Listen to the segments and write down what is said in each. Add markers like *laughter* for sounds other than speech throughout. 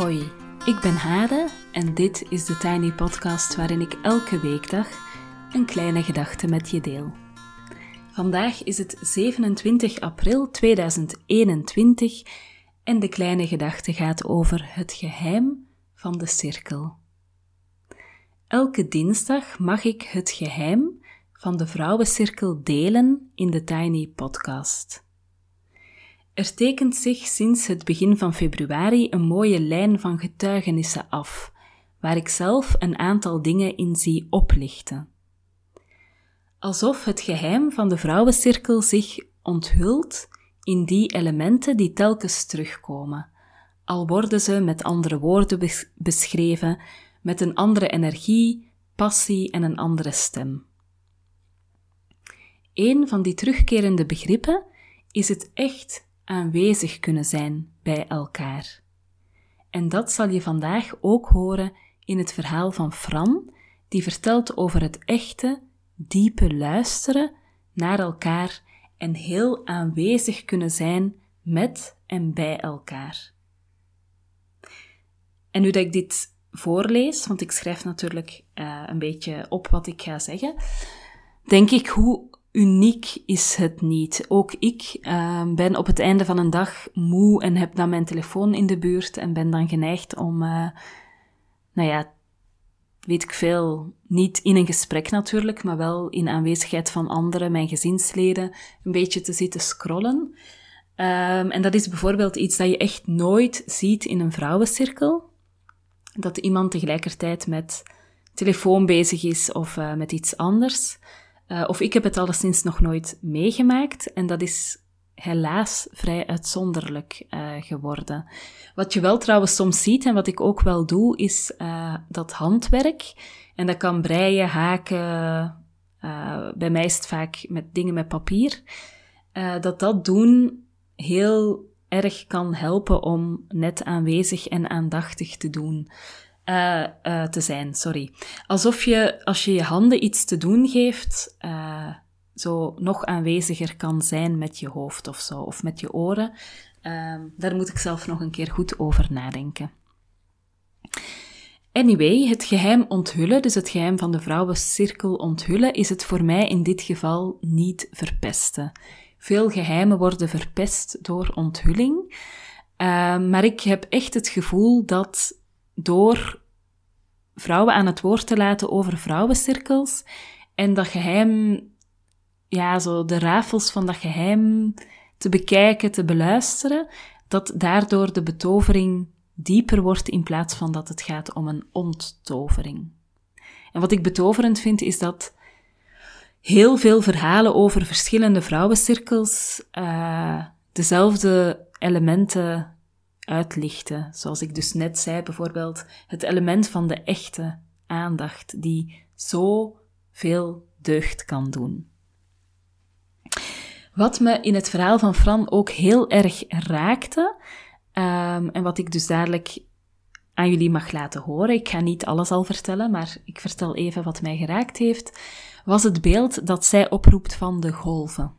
Hoi, ik ben Hade en dit is de Tiny Podcast waarin ik elke weekdag een kleine gedachte met je deel. Vandaag is het 27 april 2021 en de kleine gedachte gaat over het geheim van de cirkel. Elke dinsdag mag ik het geheim van de vrouwencirkel delen in de Tiny Podcast. Er tekent zich sinds het begin van februari een mooie lijn van getuigenissen af, waar ik zelf een aantal dingen in zie oplichten. Alsof het geheim van de vrouwencirkel zich onthult in die elementen die telkens terugkomen, al worden ze met andere woorden beschreven, met een andere energie, passie en een andere stem. Een van die terugkerende begrippen is het echt aanwezig kunnen zijn bij elkaar. En dat zal je vandaag ook horen in het verhaal van Fran, die vertelt over het echte, diepe luisteren naar elkaar en heel aanwezig kunnen zijn met en bij elkaar. En nu dat ik dit voorlees, want ik schrijf natuurlijk uh, een beetje op wat ik ga zeggen, denk ik hoe uniek is het niet. Ook ik uh, ben op het einde van een dag moe en heb dan mijn telefoon in de buurt en ben dan geneigd om, uh, nou ja, weet ik veel, niet in een gesprek natuurlijk, maar wel in aanwezigheid van anderen, mijn gezinsleden, een beetje te zitten scrollen. Um, en dat is bijvoorbeeld iets dat je echt nooit ziet in een vrouwencirkel. Dat iemand tegelijkertijd met telefoon bezig is of uh, met iets anders. Uh, of ik heb het alleszins nog nooit meegemaakt en dat is helaas vrij uitzonderlijk uh, geworden. Wat je wel trouwens soms ziet en wat ik ook wel doe, is uh, dat handwerk. En dat kan breien, haken. bij mij is het vaak met dingen met papier. dat dat doen heel erg kan helpen om net aanwezig en aandachtig te doen. Uh, uh, te zijn, sorry. Alsof je, als je je handen iets te doen geeft, uh, zo nog aanweziger kan zijn met je hoofd of zo, of met je oren. Ehm, daar moet ik zelf nog een keer goed over nadenken. Anyway, het geheim onthullen, dus het geheim van de vrouwencirkel onthullen, is het voor mij in dit geval niet verpesten. Veel geheimen worden verpest door onthulling. Maar ik heb echt het gevoel dat door vrouwen aan het woord te laten over vrouwencirkels en dat geheim, ja, zo de rafels van dat geheim te bekijken, te beluisteren, dat daardoor de betovering dieper wordt in plaats van dat het gaat om een onttovering. En wat ik betoverend vind, is dat heel veel verhalen over verschillende vrouwencirkels uh, dezelfde elementen uitlichten. Zoals ik dus net zei, bijvoorbeeld het element van de echte aandacht, die zo veel deugd kan doen. Wat me in het verhaal van Fran ook heel erg raakte, um, en wat ik dus dadelijk aan jullie mag laten horen, ik ga niet alles al vertellen, maar ik vertel even wat mij geraakt heeft, was het beeld dat zij oproept van de golven.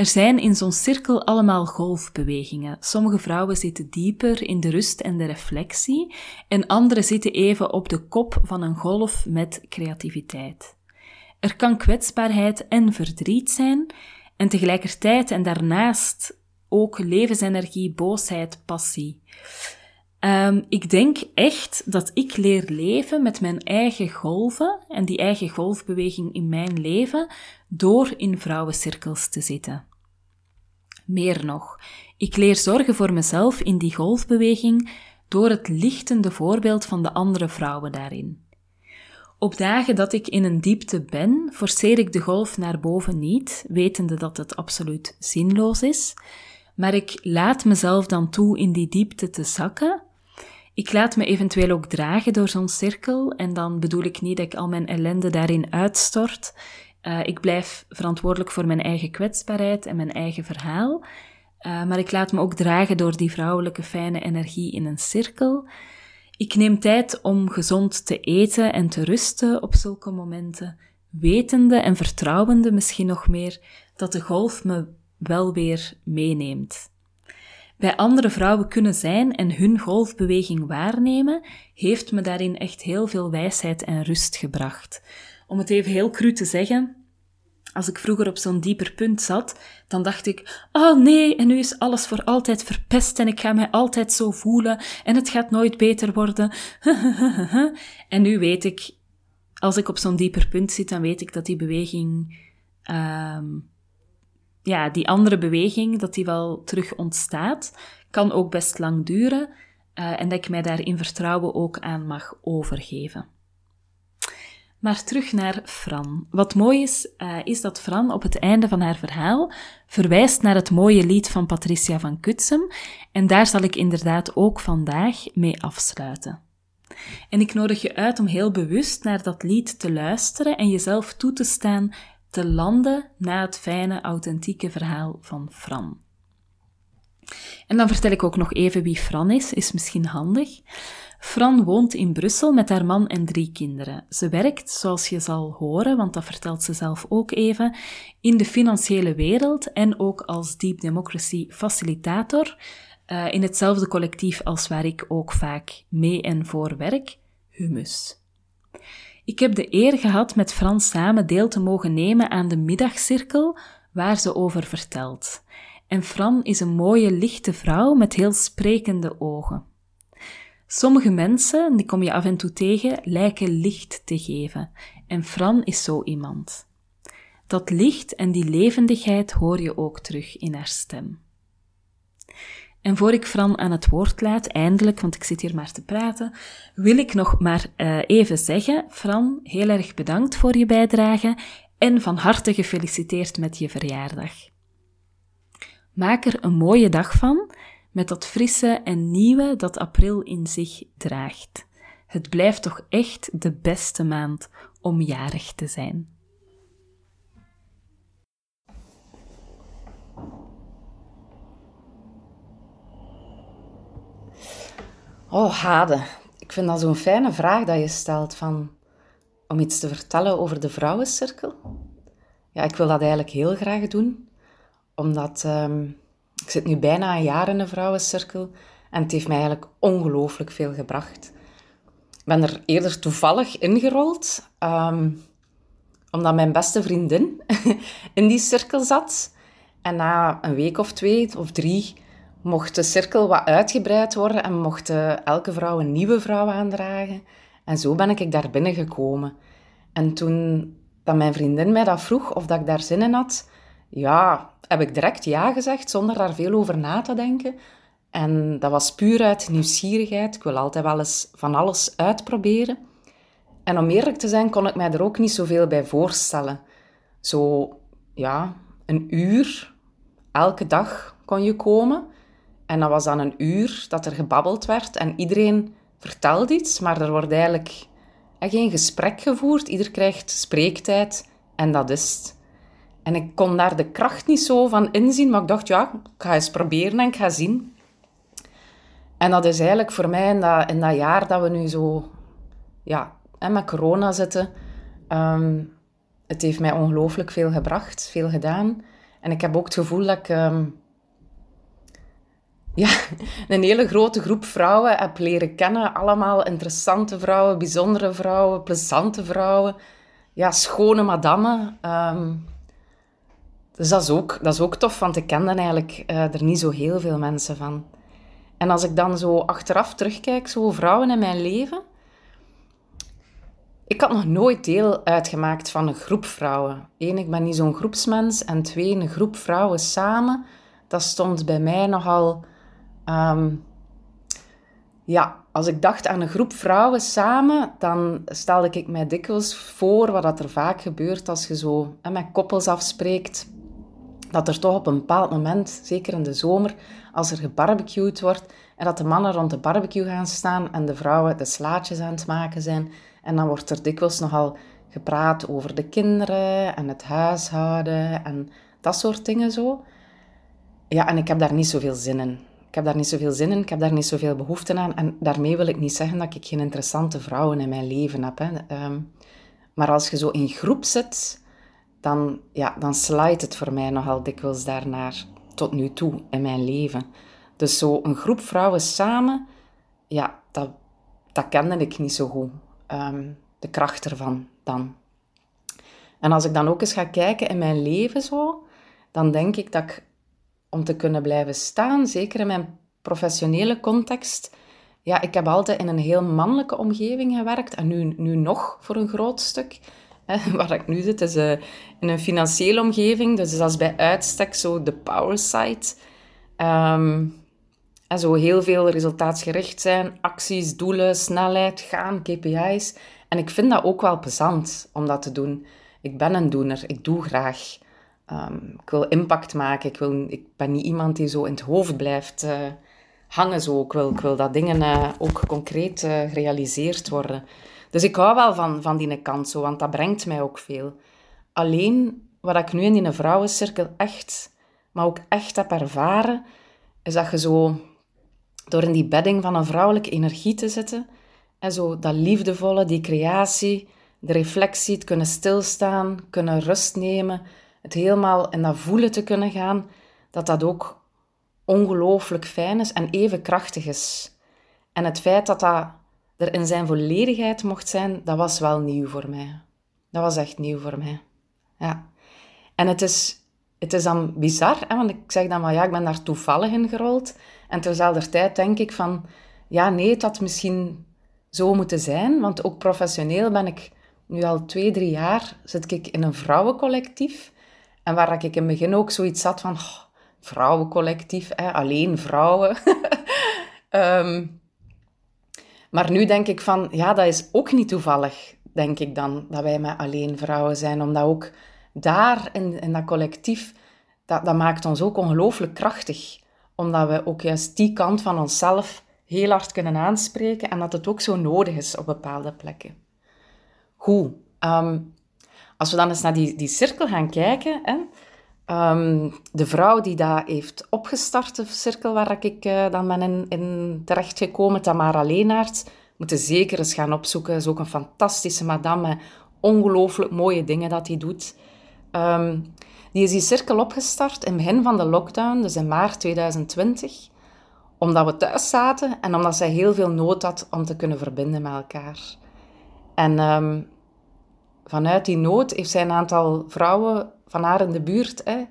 Er zijn in zo'n cirkel allemaal golfbewegingen. Sommige vrouwen zitten dieper in de rust en de reflectie, en andere zitten even op de kop van een golf met creativiteit. Er kan kwetsbaarheid en verdriet zijn, en tegelijkertijd en daarnaast ook levensenergie, boosheid, passie. Um, ik denk echt dat ik leer leven met mijn eigen golven en die eigen golfbeweging in mijn leven door in vrouwencirkels te zitten. Meer nog, ik leer zorgen voor mezelf in die golfbeweging door het lichtende voorbeeld van de andere vrouwen daarin. Op dagen dat ik in een diepte ben, forceer ik de golf naar boven niet, wetende dat het absoluut zinloos is, maar ik laat mezelf dan toe in die diepte te zakken. Ik laat me eventueel ook dragen door zo'n cirkel, en dan bedoel ik niet dat ik al mijn ellende daarin uitstort. Uh, ik blijf verantwoordelijk voor mijn eigen kwetsbaarheid en mijn eigen verhaal. Uh, maar ik laat me ook dragen door die vrouwelijke fijne energie in een cirkel. Ik neem tijd om gezond te eten en te rusten op zulke momenten, wetende en vertrouwende misschien nog meer dat de golf me wel weer meeneemt. bij andere vrouwen kunnen zijn en hun golfbeweging waarnemen, heeft me daarin echt heel veel wijsheid en rust gebracht. Om het even heel cru te zeggen, als ik vroeger op zo'n dieper punt zat, dan dacht ik: Oh nee, en nu is alles voor altijd verpest en ik ga mij altijd zo voelen en het gaat nooit beter worden. *laughs* en nu weet ik, als ik op zo'n dieper punt zit, dan weet ik dat die beweging, um, ja, die andere beweging, dat die wel terug ontstaat. Kan ook best lang duren uh, en dat ik mij daar in vertrouwen ook aan mag overgeven. Maar terug naar Fran. Wat mooi is, uh, is dat Fran op het einde van haar verhaal verwijst naar het mooie lied van Patricia van Kutsem. En daar zal ik inderdaad ook vandaag mee afsluiten. En ik nodig je uit om heel bewust naar dat lied te luisteren en jezelf toe te staan te landen na het fijne, authentieke verhaal van Fran. En dan vertel ik ook nog even wie Fran is, is misschien handig. Fran woont in Brussel met haar man en drie kinderen. Ze werkt, zoals je zal horen, want dat vertelt ze zelf ook even, in de financiële wereld en ook als Deep Democracy facilitator uh, in hetzelfde collectief als waar ik ook vaak mee en voor werk, Humus. Ik heb de eer gehad met Frans samen deel te mogen nemen aan de middagcirkel waar ze over vertelt. En Fran is een mooie, lichte vrouw met heel sprekende ogen. Sommige mensen, die kom je af en toe tegen, lijken licht te geven. En Fran is zo iemand. Dat licht en die levendigheid hoor je ook terug in haar stem. En voor ik Fran aan het woord laat, eindelijk, want ik zit hier maar te praten, wil ik nog maar uh, even zeggen, Fran, heel erg bedankt voor je bijdrage en van harte gefeliciteerd met je verjaardag. Maak er een mooie dag van, met dat frisse en nieuwe dat april in zich draagt. Het blijft toch echt de beste maand om jarig te zijn. Oh, Hade. Ik vind dat zo'n fijne vraag dat je stelt van, om iets te vertellen over de vrouwencirkel. Ja, ik wil dat eigenlijk heel graag doen, omdat um, ik zit nu bijna een jaar in de vrouwencirkel en het heeft mij eigenlijk ongelooflijk veel gebracht. Ik ben er eerder toevallig ingerold, um, omdat mijn beste vriendin *laughs* in die cirkel zat. En na een week of twee of drie mocht de cirkel wat uitgebreid worden en mocht elke vrouw een nieuwe vrouw aandragen. En zo ben ik daar binnen gekomen. En toen dat mijn vriendin mij dat vroeg of dat ik daar zin in had, ja, heb ik direct ja gezegd zonder daar veel over na te denken. En dat was puur uit nieuwsgierigheid. Ik wil altijd wel eens van alles uitproberen. En om eerlijk te zijn, kon ik mij er ook niet zoveel bij voorstellen. Zo, ja, een uur elke dag kon je komen. En dat was dan een uur dat er gebabbeld werd en iedereen vertelt iets, maar er wordt eigenlijk geen gesprek gevoerd. Ieder krijgt spreektijd en dat is het. En ik kon daar de kracht niet zo van inzien, maar ik dacht, ja, ik ga eens proberen en ik ga zien. En dat is eigenlijk voor mij in dat, jaar dat we nu zo ja, met corona zitten, um, het heeft mij ongelooflijk veel gebracht, veel gedaan. En ik heb ook het gevoel dat ik um, ja, *laughs* een hele grote groep vrouwen heb leren kennen. Allemaal interessante vrouwen, bijzondere vrouwen, plezante vrouwen. Ja, schone madammen. Um, dus dat is, ook, dat is ook tof, want ik kende eigenlijk uh, er niet zo heel veel mensen van. En als ik dan zo achteraf terugkijk, zo vrouwen in mijn leven... Ik had nog nooit deel uitgemaakt van een groep vrouwen. Eén, ik ben niet zo'n groepsmens. En twee, een groep vrouwen samen. Dat stond bij mij nogal... Um, ja, als ik dacht aan een groep vrouwen samen, dan stelde ik mij dikwijls voor wat er vaak gebeurt als je zo met koppels afspreekt dat er toch op een bepaald moment, zeker in de zomer, als er gebarbecued wordt, en dat de mannen rond de barbecue gaan staan en de vrouwen de slaatjes aan het maken zijn. En dan wordt er dikwijls nogal gepraat over de kinderen en het huishouden en dat soort dingen zo. Ja, en ik heb daar niet zoveel zin in. Ik heb daar niet zoveel zin in, ik heb daar niet zoveel behoefte aan. En daarmee wil ik niet zeggen dat ik geen interessante vrouwen in mijn leven heb. Hè. Ehm, maar als je zo in groep zit, dan, ja, dan slijt het voor mij nogal dikwijls daarnaar tot nu toe in mijn leven. Dus zo een groep vrouwen samen, ja, dat, dat kende ik niet zo goed. Ehm, de kracht ervan dan. En als ik dan ook eens ga kijken in mijn leven zo, dan denk ik dat ik, om te kunnen blijven staan, zeker in mijn professionele context, ja, ik heb altijd in een heel mannelijke omgeving gewerkt en nu, nu nog voor een groot stuk. Hè, *laughs* waar ik nu zit is uh, in een financiële omgeving, dus dat is bij uitstek zo de power side. Um, en zo heel veel resultaatsgericht zijn, acties, doelen, snelheid, gaan, KPI's. En ik vind dat ook wel plezant om dat te doen. Ik ben een doener, ik doe graag. Um, ik wil impact maken, ik, wil, ik ben niet iemand die zo in het hoofd blijft uh, hangen. Zo. Ik, wil, ik wil dat dingen uh, ook concreet uh, gerealiseerd worden. Dus ik hou wel van, van die kant zo, want dat brengt mij ook veel. Alleen, wat ik nu in die vrouwencirkel echt, maar ook echt heb ervaren, is dat je zo door in die bedding van een vrouwelijke energie te zitten, en zo dat liefdevolle, die creatie, de reflectie, het kunnen stilstaan, kunnen rust nemen, het helemaal in dat voelen te kunnen gaan, dat dat ook ongelooflijk fijn is en even krachtig is. En het feit dat dat er in zijn volledigheid mocht zijn, dat was wel nieuw voor mij. Dat was echt nieuw voor mij. Ja. En het is, het is dan bizar, hè, want ik zeg dan wel, ja, ik ben daar toevallig in gerold. En terzelfde tijd denk ik van, ja, nee, het had misschien zo moeten zijn, want ook professioneel ben ik nu al twee, drie jaar, zit ik in een vrouwencollectief. En waar ik in het begin ook zoiets had van, oh, vrouwencollectief, hè, alleen vrouwen. *laughs* Ehm, maar nu denk ik van, ja, dat is ook niet toevallig, denk ik dan, dat wij met alleen vrouwen zijn. Omdat ook daar, in, in dat collectief, dat, dat maakt ons ook ongelooflijk krachtig. Omdat we ook juist die kant van onszelf heel hard kunnen aanspreken en dat het ook zo nodig is op bepaalde plekken. Hoe? Ehm, als we dan eens naar die, die cirkel gaan kijken, hè, um, de vrouw die dat heeft opgestart, de cirkel waar ik uh, dan ben in, in terechtgekomen, Tamara Leenaert, moeten zeker eens gaan opzoeken. Is ook een fantastische madame ongelooflijk mooie dingen dat hij doet. Um, die is die cirkel opgestart in het begin van de lockdown, dus in maart 2020 omdat we thuis zaten en omdat zij heel veel nood had om te kunnen verbinden met elkaar. En um, vanuit die nood heeft zij een aantal vrouwen van haar in de buurt hè,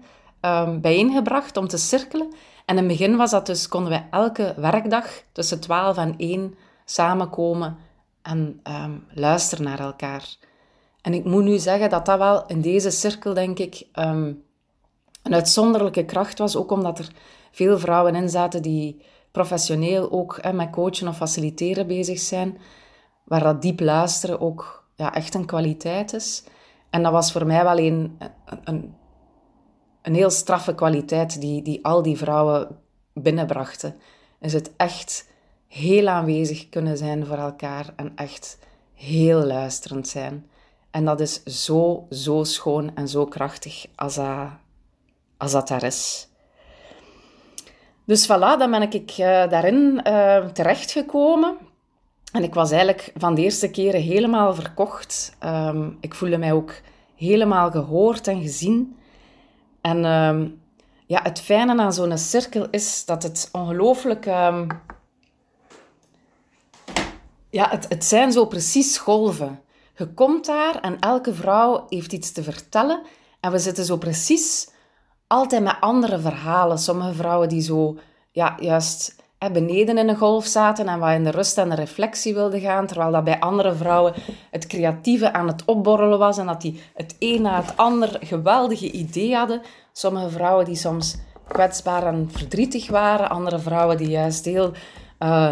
um, bijeengebracht om te cirkelen. En in het begin was dat dus, konden wij elke werkdag tussen 12 en 1 samenkomen en um, luisteren naar elkaar. En ik moet nu zeggen dat dat wel in deze cirkel, denk ik, um, een uitzonderlijke kracht was. Ook omdat er veel vrouwen in zaten die professioneel ook hè, met coachen of faciliteren bezig zijn, waar dat diep luisteren ook ja, echt een kwaliteit is. En dat was voor mij wel een, een, een heel straffe kwaliteit die, die al die vrouwen binnenbrachten. Is het echt heel aanwezig kunnen zijn voor elkaar en echt heel luisterend zijn. En dat is zo, zo schoon en zo krachtig als dat, als dat daar is. Dus voilà, dan ben ik uh, daarin uh, terechtgekomen. En ik was eigenlijk van de eerste keren helemaal verkocht. Um, ik voelde mij ook helemaal gehoord en gezien. En um, ja, het fijne aan zo'n cirkel is dat het ongelooflijk... Um, ja, het, het zijn zo precies golven. Je komt daar en elke vrouw heeft iets te vertellen. En we zitten zo precies altijd met andere verhalen. Sommige vrouwen die zo, ja, juist beneden in een golf zaten en wat in de rust en de reflectie wilden gaan, terwijl dat bij andere vrouwen het creatieve aan het opborrelen was en dat die het een na het ander geweldige idee hadden. Sommige vrouwen die soms kwetsbaar en verdrietig waren, andere vrouwen die juist heel uh,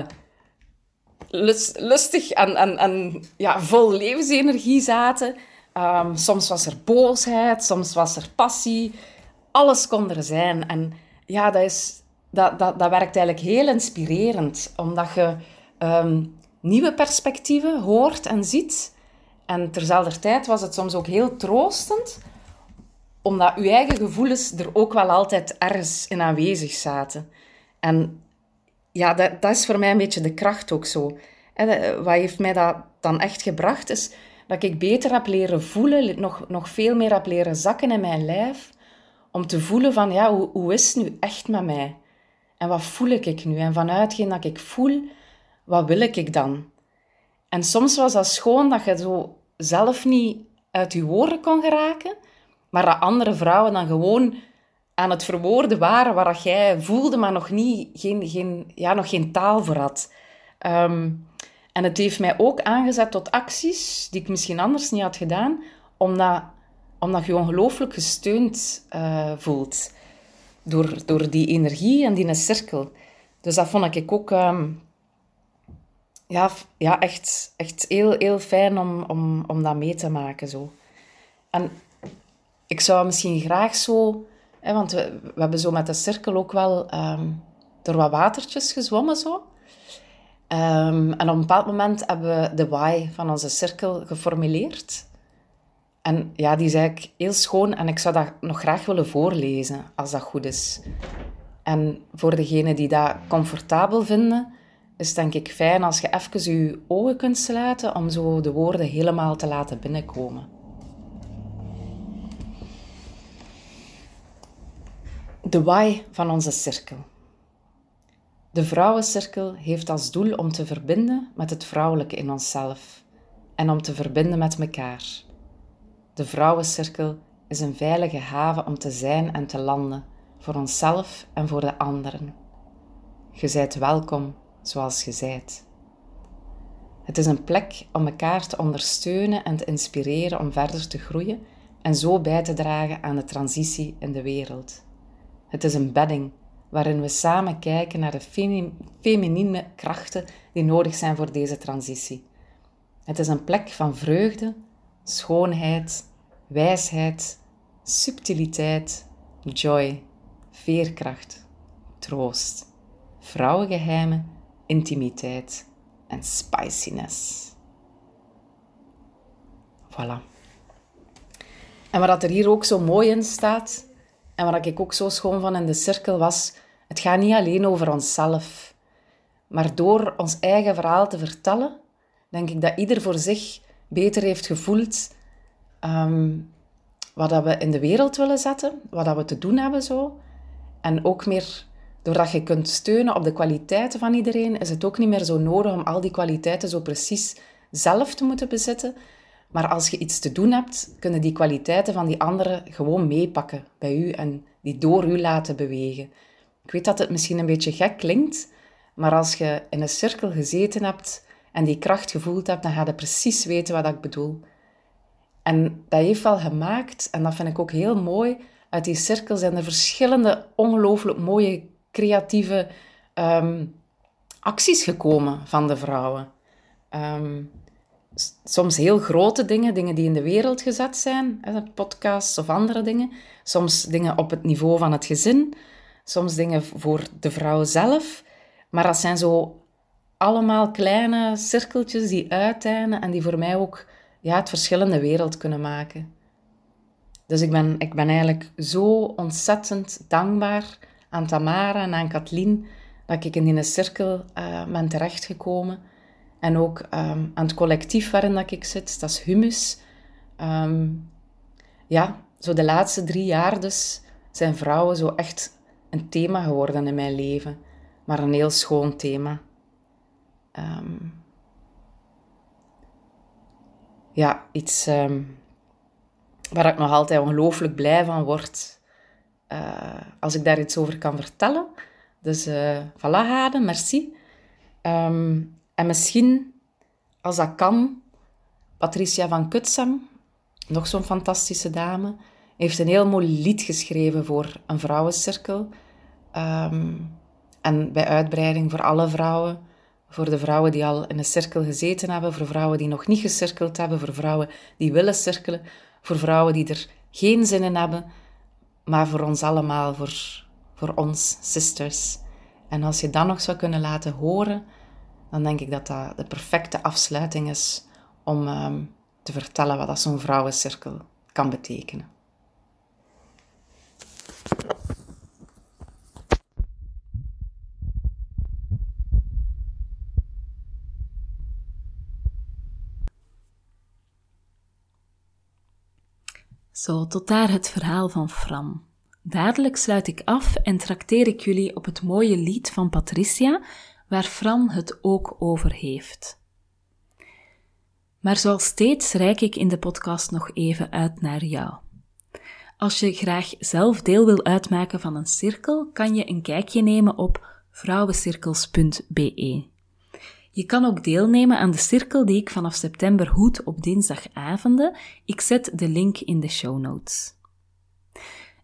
lustig en, en, en ja, vol levensenergie zaten. Um, soms was er boosheid, soms was er passie alles kon er zijn. En ja, dat, is, dat, dat, dat werkt eigenlijk heel inspirerend, omdat je ehm, nieuwe perspectieven hoort en ziet. En terzelfde tijd was het soms ook heel troostend, omdat je eigen gevoelens er ook wel altijd ergens in aanwezig zaten. En ja, dat, dat is voor mij een beetje de kracht ook zo. Wat heeft mij dat dan echt gebracht, is dat ik beter heb leren voelen, nog, nog veel meer heb leren zakken in mijn lijf om te voelen van, ja, hoe, hoe is het nu echt met mij? En wat voel ik nu? En vanuit dat ik voel, wat wil ik dan? En soms was dat schoon dat je zo zelf niet uit je woorden kon geraken, maar dat andere vrouwen dan gewoon aan het verwoorden waren waar jij voelde, maar nog, niet, geen, geen, ja, nog geen taal voor had. Ehm, en het heeft mij ook aangezet tot acties die ik misschien anders niet had gedaan, omdat, omdat je ongelooflijk gesteund uh, voelt door, door die energie en die cirkel. Dus dat vond ik ook ehm, ja, ja, echt, echt heel, heel fijn om, om, om dat mee te maken. Zo. En ik zou misschien graag zo... Hè, want we, we hebben zo met de cirkel ook wel um, door wat watertjes gezwommen. Zo. Um, en op een bepaald moment hebben we de why van onze cirkel geformuleerd. En ja, die is eigenlijk heel schoon en ik zou dat nog graag willen voorlezen, als dat goed is. En voor degenen die dat comfortabel vinden, is het denk ik fijn als je even je ogen kunt sluiten om zo de woorden helemaal te laten binnenkomen. De why van onze cirkel. De vrouwencirkel heeft als doel om te verbinden met het vrouwelijke in onszelf en om te verbinden met elkaar. De vrouwencirkel is een veilige haven om te zijn en te landen, voor onszelf en voor de anderen. Je zijt welkom zoals je zijt. Het is een plek om elkaar te ondersteunen en te inspireren om verder te groeien en zo bij te dragen aan de transitie in de wereld. Het is een bedding waarin we samen kijken naar de feminine krachten die nodig zijn voor deze transitie. Het is een plek van vreugde, schoonheid, wijsheid, subtiliteit, joy, veerkracht, troost, vrouwengeheimen, intimiteit en spiciness. Voilà. En wat er hier ook zo mooi in staat, en wat ik ook zo schoon van in de cirkel was, het gaat niet alleen over onszelf. Maar door ons eigen verhaal te vertellen, denk ik dat ieder voor zich beter heeft gevoeld um, wat dat we in de wereld willen zetten, wat dat we te doen hebben zo. En ook meer, doordat je kunt steunen op de kwaliteiten van iedereen, is het ook niet meer zo nodig om al die kwaliteiten zo precies zelf te moeten bezitten. Maar als je iets te doen hebt, kunnen die kwaliteiten van die anderen gewoon meepakken bij u en die door u laten bewegen. Ik weet dat het misschien een beetje gek klinkt, maar als je in een cirkel gezeten hebt en die kracht gevoeld hebt, dan ga je precies weten wat ik bedoel. En dat heeft wel gemaakt, en dat vind ik ook heel mooi, uit die cirkel zijn er verschillende ongelooflijk mooie creatieve ehm, acties gekomen van de vrouwen. Ehm, soms heel grote dingen, dingen die in de wereld gezet zijn, podcasts of andere dingen. Soms dingen op het niveau van het gezin, soms dingen voor de vrouw zelf. Maar dat zijn zo allemaal kleine cirkeltjes die uiteinden en die voor mij ook ja, het verschil in de wereld kunnen maken. Dus ik ben, ik ben eigenlijk zo ontzettend dankbaar aan Tamara en aan Kathleen dat ik in die cirkel uh, ben terechtgekomen. En ook ehm, aan het collectief waarin dat ik zit, dat is Humus. Ehm, ja, zo de laatste drie jaar dus zijn vrouwen zo echt een thema geworden in mijn leven. Maar een heel schoon thema. Um, ja, iets ehm, waar ik nog altijd ongelooflijk blij van word. Uh, als ik daar iets over kan vertellen. Dus uh, voilà, merci. Um, en misschien, als dat kan, Patricia van Kutsam, nog zo'n fantastische dame, heeft een heel mooi lied geschreven voor een vrouwencirkel. Um, en bij uitbreiding voor alle vrouwen. Voor de vrouwen die al in een cirkel gezeten hebben, voor vrouwen die nog niet gecirkeld hebben, voor vrouwen die willen cirkelen, voor vrouwen die er geen zin in hebben, maar voor ons allemaal, voor, voor ons, sisters. En als je dat nog zou kunnen laten horen, dan denk ik dat dat de perfecte afsluiting is om ehm, te vertellen wat zo'n vrouwencirkel kan betekenen. Zo, tot daar het verhaal van Fran. Dadelijk sluit ik af en trakteer ik jullie op het mooie lied van Patricia, waar Fran het ook over heeft. Maar zoals steeds reik ik in de podcast nog even uit naar jou. Als je graag zelf deel wil uitmaken van een cirkel, kan je een kijkje nemen op vrouwencirkels.be. Je kan ook deelnemen aan de cirkel die ik vanaf september hoed op dinsdagavonden. Ik zet de link in de show notes.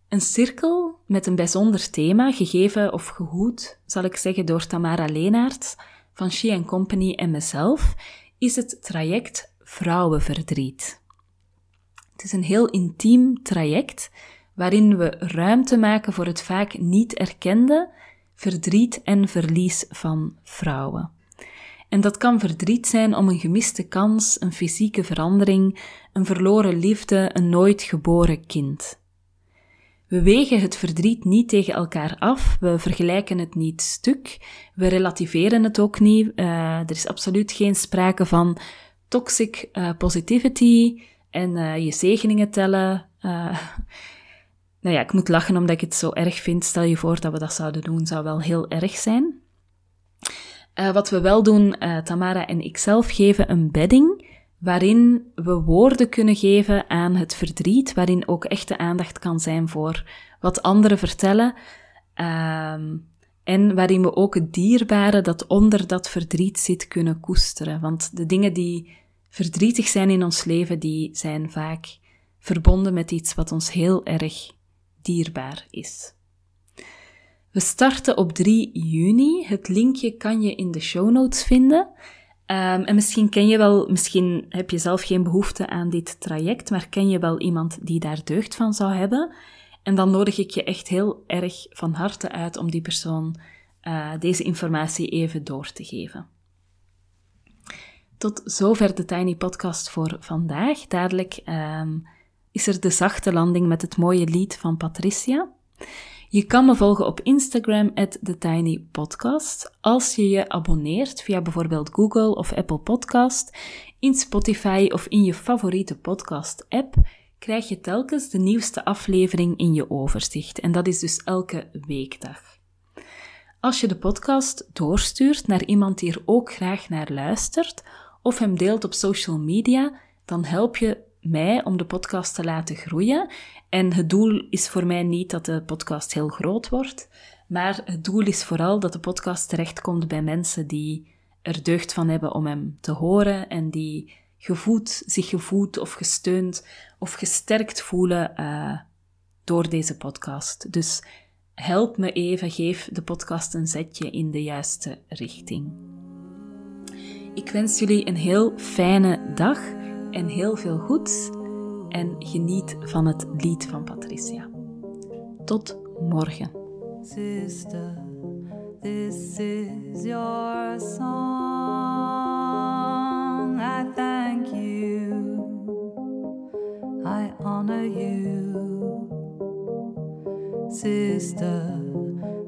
Een cirkel met een bijzonder thema, gegeven of gehoed, zal ik zeggen, door Tamara Leenaerts van She Company en mezelf, is het traject Vrouwenverdriet. Het is een heel intiem traject waarin we ruimte maken voor het vaak niet erkende verdriet en verlies van vrouwen. En dat kan verdriet zijn om een gemiste kans, een fysieke verandering, een verloren liefde, een nooit geboren kind. We wegen het verdriet niet tegen elkaar af, we vergelijken het niet stuk, we relativeren het ook niet. Uh, er is absoluut geen sprake van toxic uh, positivity en uh, je zegeningen tellen. *laughs* nou ja, ik moet lachen omdat ik het zo erg vind. Stel je voor dat we dat zouden doen, zou wel heel erg zijn. Wat we wel doen, Tamara en ik zelf geven een bedding waarin we woorden kunnen geven aan het verdriet, waarin ook echte aandacht kan zijn voor wat anderen vertellen, um, en waarin we ook het dierbare dat onder dat verdriet zit kunnen koesteren. Want de dingen die verdrietig zijn in ons leven, die zijn vaak verbonden met iets wat ons heel erg dierbaar is. We starten op 3 juni. Het linkje kan je in de show notes vinden. Um, en misschien ken je wel, misschien heb je zelf geen behoefte aan dit traject, maar ken je wel iemand die daar deugd van zou hebben. En dan nodig ik je echt heel erg van harte uit om die persoon uh, deze informatie even door te geven. Tot zover de Tiny Podcast voor vandaag. Dadelijk um, is er de zachte landing met het mooie lied van Patricia. Je kan me volgen op Instagram, at TheTinyPodcast. Als je je abonneert via bijvoorbeeld Google of Apple Podcast, in Spotify of in je favoriete podcast-app, krijg je telkens de nieuwste aflevering in je overzicht. En dat is dus elke weekdag. Als je de podcast doorstuurt naar iemand die er ook graag naar luistert, of hem deelt op social media, dan help je mij om de podcast te laten groeien. En het doel is voor mij niet dat de podcast heel groot wordt, maar het doel is vooral dat de podcast terechtkomt bij mensen die er deugd van hebben om hem te horen en die gevoed, zich gevoed of gesteund of gesterkt voelen uh, door deze podcast. Dus help me even, geef de podcast een zetje in de juiste richting. Ik wens jullie een heel fijne dag en heel veel goeds en geniet van het lied van Patricia. Tot morgen. Sister, this is your song. I thank you. I honor you. Sister,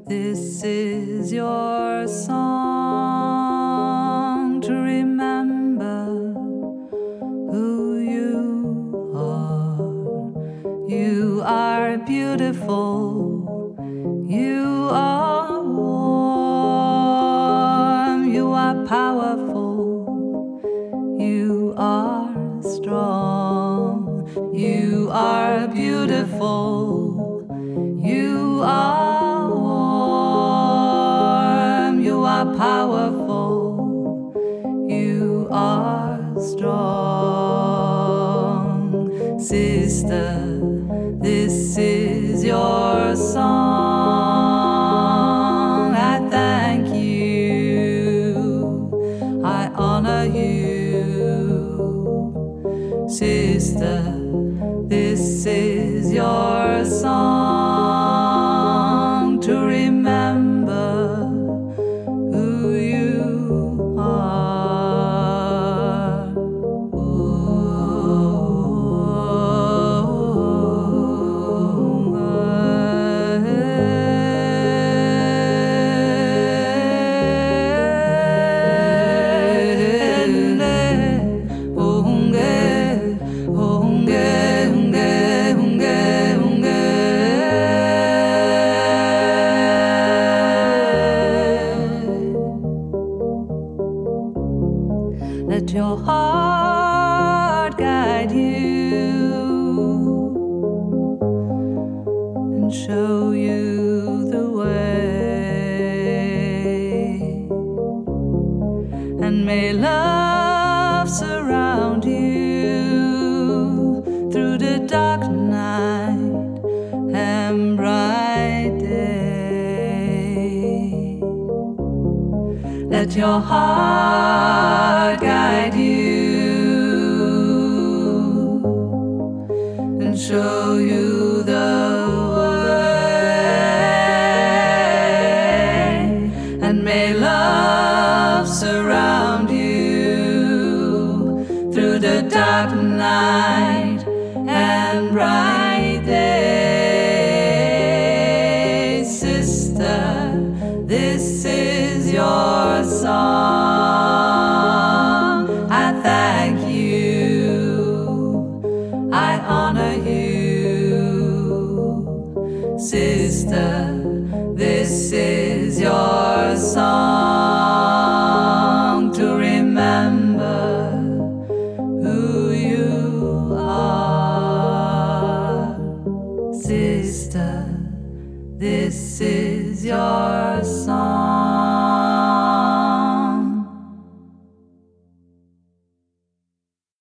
this is your Sister, may love